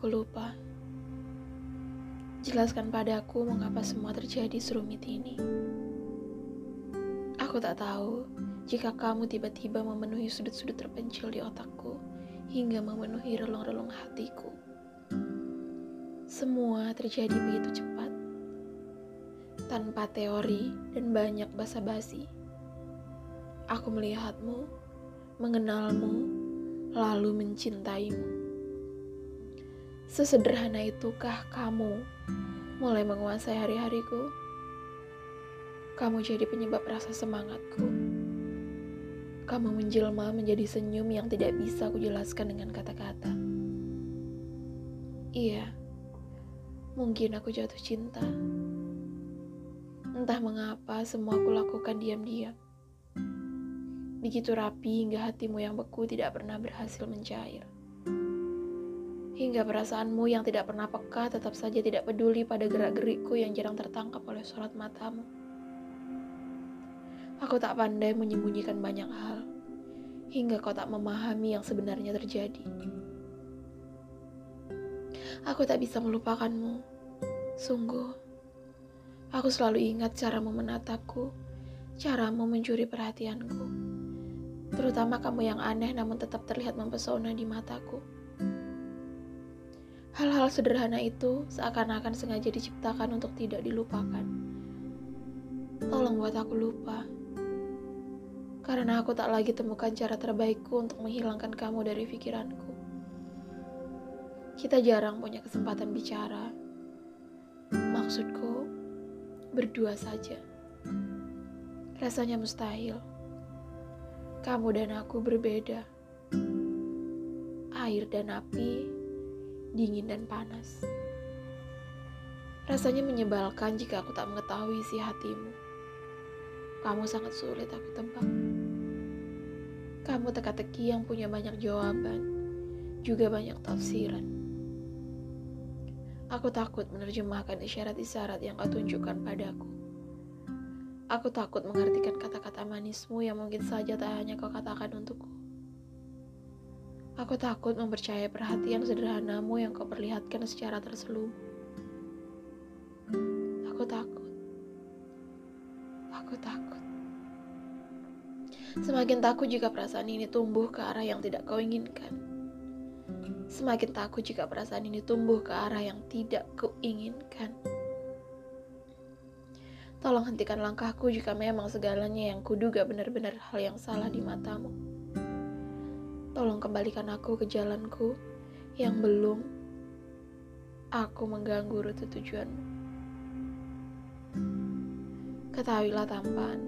Aku lupa. Jelaskan padaku mengapa semua terjadi serumit ini. Aku tak tahu jika kamu tiba-tiba memenuhi sudut-sudut terpencil di otakku hingga memenuhi relung-relung hatiku. Semua terjadi begitu cepat, tanpa teori dan banyak basa-basi. Aku melihatmu, mengenalmu, lalu mencintaimu. Sesederhana itukah kamu mulai menguasai hari-hariku? Kamu jadi penyebab rasa semangatku. Kamu menjelma menjadi senyum yang tidak bisa kujelaskan dengan kata-kata. Iya, mungkin aku jatuh cinta. Entah mengapa semua aku lakukan diam-diam. Begitu rapi hingga hatimu yang beku tidak pernah berhasil mencair hingga perasaanmu yang tidak pernah peka tetap saja tidak peduli pada gerak-gerikku yang jarang tertangkap oleh sorot matamu. Aku tak pandai menyembunyikan banyak hal, hingga kau tak memahami yang sebenarnya terjadi. Aku tak bisa melupakanmu, sungguh. Aku selalu ingat caramu menatapku, caramu mencuri perhatianku, terutama kamu yang aneh namun tetap terlihat mempesona di mataku. Hal-hal sederhana itu seakan-akan sengaja diciptakan untuk tidak dilupakan. Tolong buat aku lupa. Karena aku tak lagi temukan cara terbaikku untuk menghilangkan kamu dari pikiranku. Kita jarang punya kesempatan bicara. Maksudku, berdua saja. Rasanya mustahil. Kamu dan aku berbeda. Air dan api dingin dan panas. Rasanya menyebalkan jika aku tak mengetahui isi hatimu. Kamu sangat sulit aku tebak. Kamu teka-teki yang punya banyak jawaban, juga banyak tafsiran. Aku takut menerjemahkan isyarat-isyarat yang kau tunjukkan padaku. Aku takut mengartikan kata-kata manismu yang mungkin saja tak hanya kau katakan untukku. Aku takut mempercayai perhatian sederhanamu yang kau perlihatkan secara terselubung. Aku takut. Aku takut. Semakin takut jika perasaan ini tumbuh ke arah yang tidak kau inginkan. Semakin takut jika perasaan ini tumbuh ke arah yang tidak kau inginkan. Tolong hentikan langkahku jika memang segalanya yang kuduga benar-benar hal yang salah di matamu. Tolong kembalikan aku ke jalanku yang belum aku mengganggu rute tujuanmu. Ketahuilah tampan,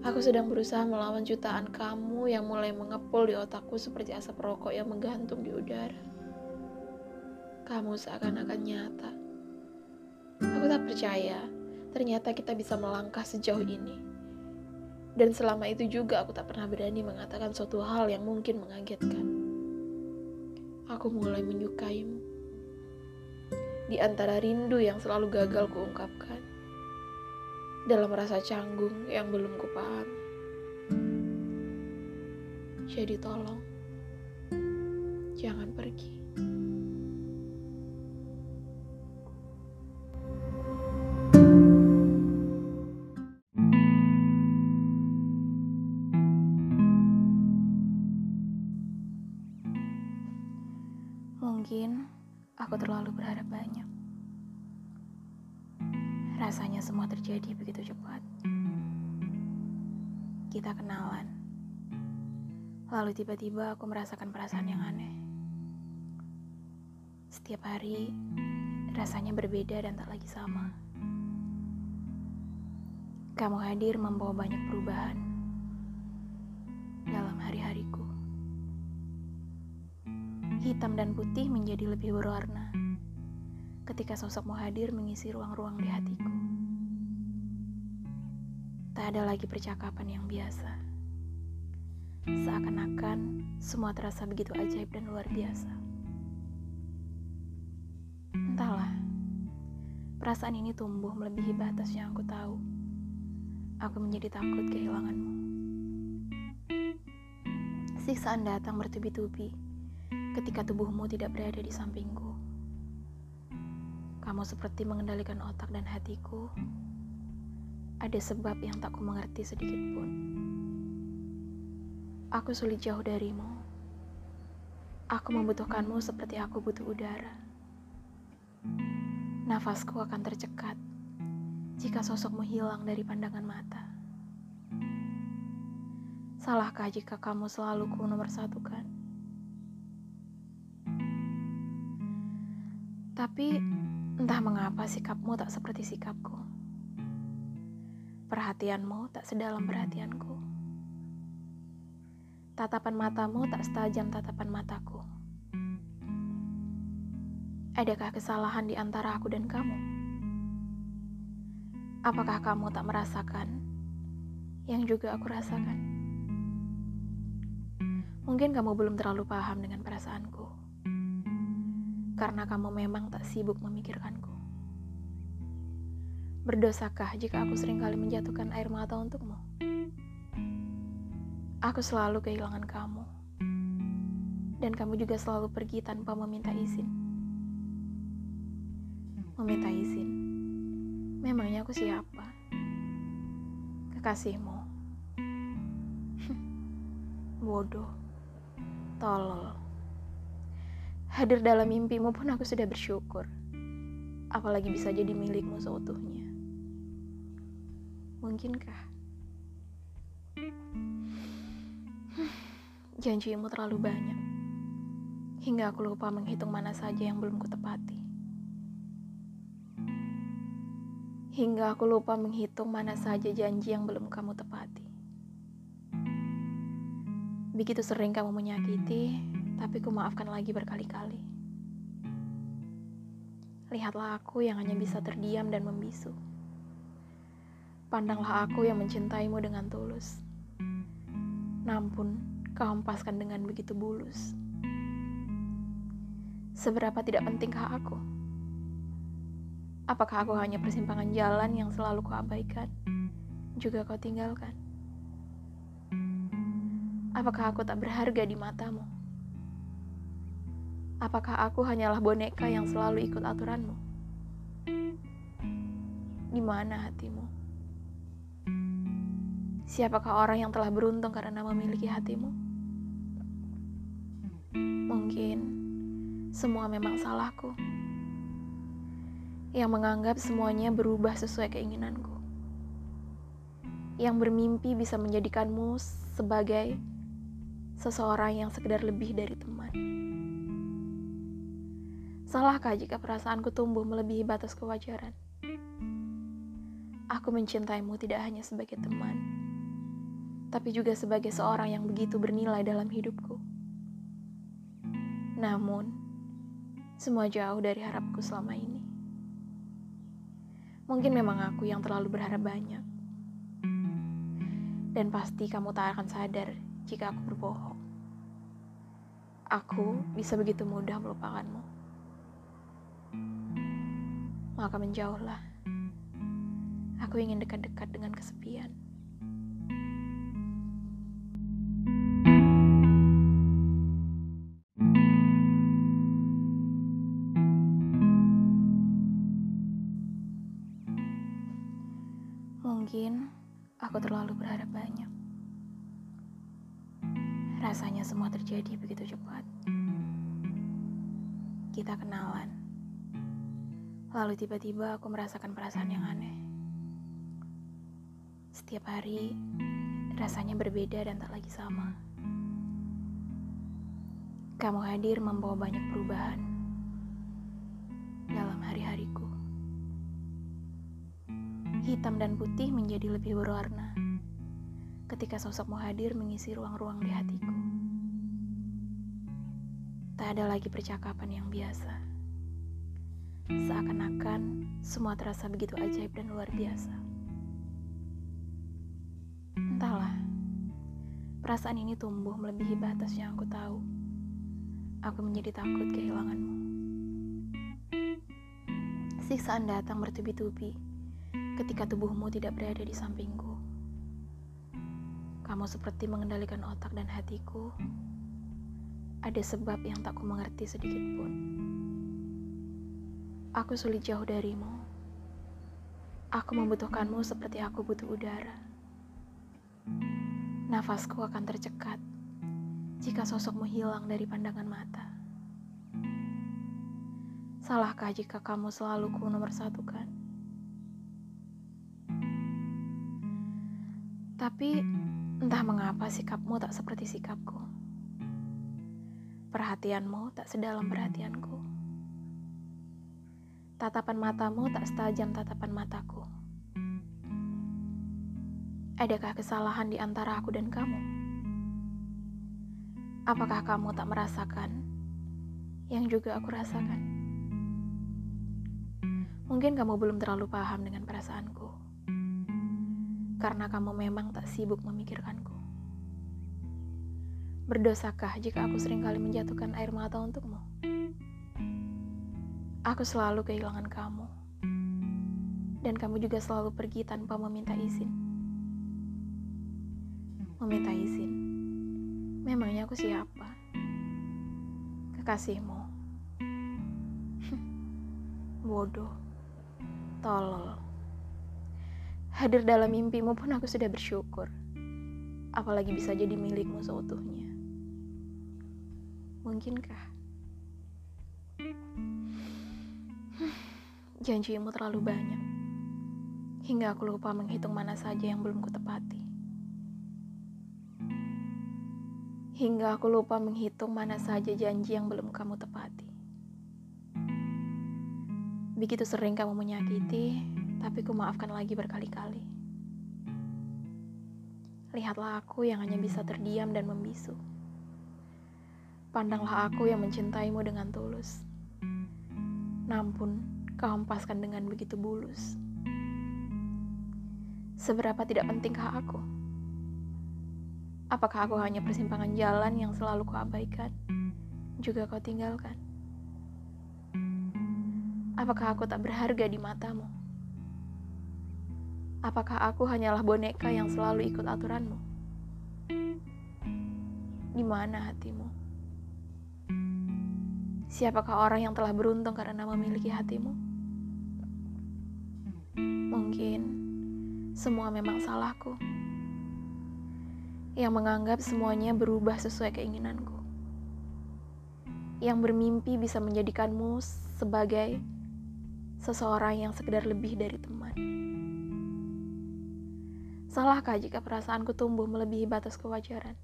aku sedang berusaha melawan jutaan kamu yang mulai mengepul di otakku seperti asap rokok yang menggantung di udara. Kamu seakan-akan nyata. Aku tak percaya ternyata kita bisa melangkah sejauh ini. Dan selama itu juga aku tak pernah berani mengatakan suatu hal yang mungkin mengagetkan. Aku mulai menyukaimu. Di antara rindu yang selalu gagal kuungkapkan. Dalam rasa canggung yang belum kupahami. Jadi tolong, jangan pergi. Mungkin aku terlalu berharap banyak. Rasanya semua terjadi begitu cepat. Kita kenalan. Lalu tiba-tiba aku merasakan perasaan yang aneh. Setiap hari rasanya berbeda dan tak lagi sama. Kamu hadir membawa banyak perubahan dalam hari-hariku hitam dan putih menjadi lebih berwarna ketika sosokmu hadir mengisi ruang-ruang di hatiku. Tak ada lagi percakapan yang biasa. Seakan-akan semua terasa begitu ajaib dan luar biasa. Entahlah, perasaan ini tumbuh melebihi batas yang aku tahu. Aku menjadi takut kehilanganmu. Siksaan datang bertubi-tubi ketika tubuhmu tidak berada di sampingku. Kamu seperti mengendalikan otak dan hatiku. Ada sebab yang tak ku mengerti sedikit pun. Aku sulit jauh darimu. Aku membutuhkanmu seperti aku butuh udara. Nafasku akan tercekat jika sosokmu hilang dari pandangan mata. Salahkah jika kamu selalu ku nomor satu kan? Tapi entah mengapa sikapmu tak seperti sikapku. Perhatianmu tak sedalam perhatianku. Tatapan matamu tak setajam tatapan mataku. Adakah kesalahan di antara aku dan kamu? Apakah kamu tak merasakan yang juga aku rasakan? Mungkin kamu belum terlalu paham dengan perasaanku karena kamu memang tak sibuk memikirkanku. Berdosakah jika aku sering kali menjatuhkan air mata untukmu? Aku selalu kehilangan kamu, dan kamu juga selalu pergi tanpa meminta izin. Meminta izin, memangnya aku siapa? Kekasihmu. Bodoh, tolol. Hadir dalam mimpimu pun aku sudah bersyukur. Apalagi bisa jadi milikmu seutuhnya. Mungkinkah? Janjimu terlalu banyak. Hingga aku lupa menghitung mana saja yang belum kutepati. Hingga aku lupa menghitung mana saja janji yang belum kamu tepati. Begitu sering kamu menyakiti, tapi ku maafkan lagi berkali-kali. Lihatlah aku yang hanya bisa terdiam dan membisu. Pandanglah aku yang mencintaimu dengan tulus. Namun, kau hempaskan dengan begitu bulus. Seberapa tidak pentingkah aku? Apakah aku hanya persimpangan jalan yang selalu kau abaikan, juga kau tinggalkan? Apakah aku tak berharga di matamu? Apakah aku hanyalah boneka yang selalu ikut aturanmu? Di mana hatimu? Siapakah orang yang telah beruntung karena memiliki hatimu? Mungkin semua memang salahku. Yang menganggap semuanya berubah sesuai keinginanku. Yang bermimpi bisa menjadikanmu sebagai seseorang yang sekedar lebih dari teman. Salahkah jika perasaanku tumbuh melebihi batas kewajaran? Aku mencintaimu tidak hanya sebagai teman, tapi juga sebagai seorang yang begitu bernilai dalam hidupku. Namun, semua jauh dari harapku selama ini. Mungkin memang aku yang terlalu berharap banyak. Dan pasti kamu tak akan sadar jika aku berbohong. Aku bisa begitu mudah melupakanmu maka menjauhlah. Aku ingin dekat-dekat dengan kesepian. Mungkin aku terlalu berharap banyak. Rasanya semua terjadi begitu cepat. Kita kenalan Lalu tiba-tiba aku merasakan perasaan yang aneh. Setiap hari rasanya berbeda dan tak lagi sama. Kamu hadir membawa banyak perubahan dalam hari-hariku. Hitam dan putih menjadi lebih berwarna ketika sosokmu hadir mengisi ruang-ruang di hatiku. Tak ada lagi percakapan yang biasa Seakan-akan semua terasa begitu ajaib dan luar biasa. Entahlah, perasaan ini tumbuh melebihi batas yang aku tahu. Aku menjadi takut kehilanganmu. Siksaan datang bertubi-tubi ketika tubuhmu tidak berada di sampingku. Kamu seperti mengendalikan otak dan hatiku. ada sebab yang tak ku mengerti sedikit pun. Aku sulit jauh darimu. Aku membutuhkanmu seperti aku butuh udara. Nafasku akan tercekat jika sosokmu hilang dari pandangan mata. Salahkah jika kamu selalu ku nomor satukan? Tapi entah mengapa sikapmu tak seperti sikapku. Perhatianmu tak sedalam perhatianku. Tatapan matamu tak setajam tatapan mataku. Adakah kesalahan di antara aku dan kamu? Apakah kamu tak merasakan yang juga aku rasakan? Mungkin kamu belum terlalu paham dengan perasaanku karena kamu memang tak sibuk memikirkanku. Berdosakah jika aku sering kali menjatuhkan air mata untukmu? Aku selalu kehilangan kamu, dan kamu juga selalu pergi tanpa meminta izin. Meminta izin, memangnya aku siapa? Kekasihmu. Bodoh, tolol. Hadir dalam mimpimu pun aku sudah bersyukur. Apalagi bisa jadi milikmu seutuhnya. Mungkinkah? Janjimu terlalu banyak. Hingga aku lupa menghitung mana saja yang belum kutepati. Hingga aku lupa menghitung mana saja janji yang belum kamu tepati. Begitu sering kamu menyakiti, tapi ku maafkan lagi berkali-kali. Lihatlah aku yang hanya bisa terdiam dan membisu. Pandanglah aku yang mencintaimu dengan tulus. Namun, kau hempaskan dengan begitu bulus. Seberapa tidak pentingkah aku? Apakah aku hanya persimpangan jalan yang selalu kau abaikan, juga kau tinggalkan? Apakah aku tak berharga di matamu? Apakah aku hanyalah boneka yang selalu ikut aturanmu? Di mana hatimu? Siapakah orang yang telah beruntung karena memiliki hatimu? Mungkin semua memang salahku. Yang menganggap semuanya berubah sesuai keinginanku. Yang bermimpi bisa menjadikanmu sebagai seseorang yang sekedar lebih dari teman. Salahkah jika perasaanku tumbuh melebihi batas kewajaran?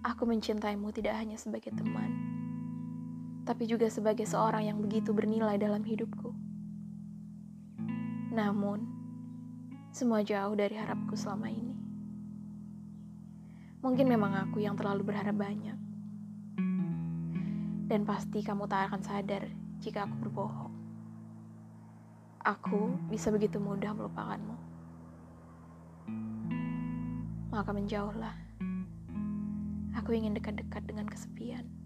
Aku mencintaimu tidak hanya sebagai teman, tapi juga sebagai seorang yang begitu bernilai dalam hidupku. Namun, semua jauh dari harapku selama ini. Mungkin memang aku yang terlalu berharap banyak. Dan pasti kamu tak akan sadar jika aku berbohong. Aku bisa begitu mudah melupakanmu maka menjauhlah. Aku ingin dekat-dekat dengan kesepian.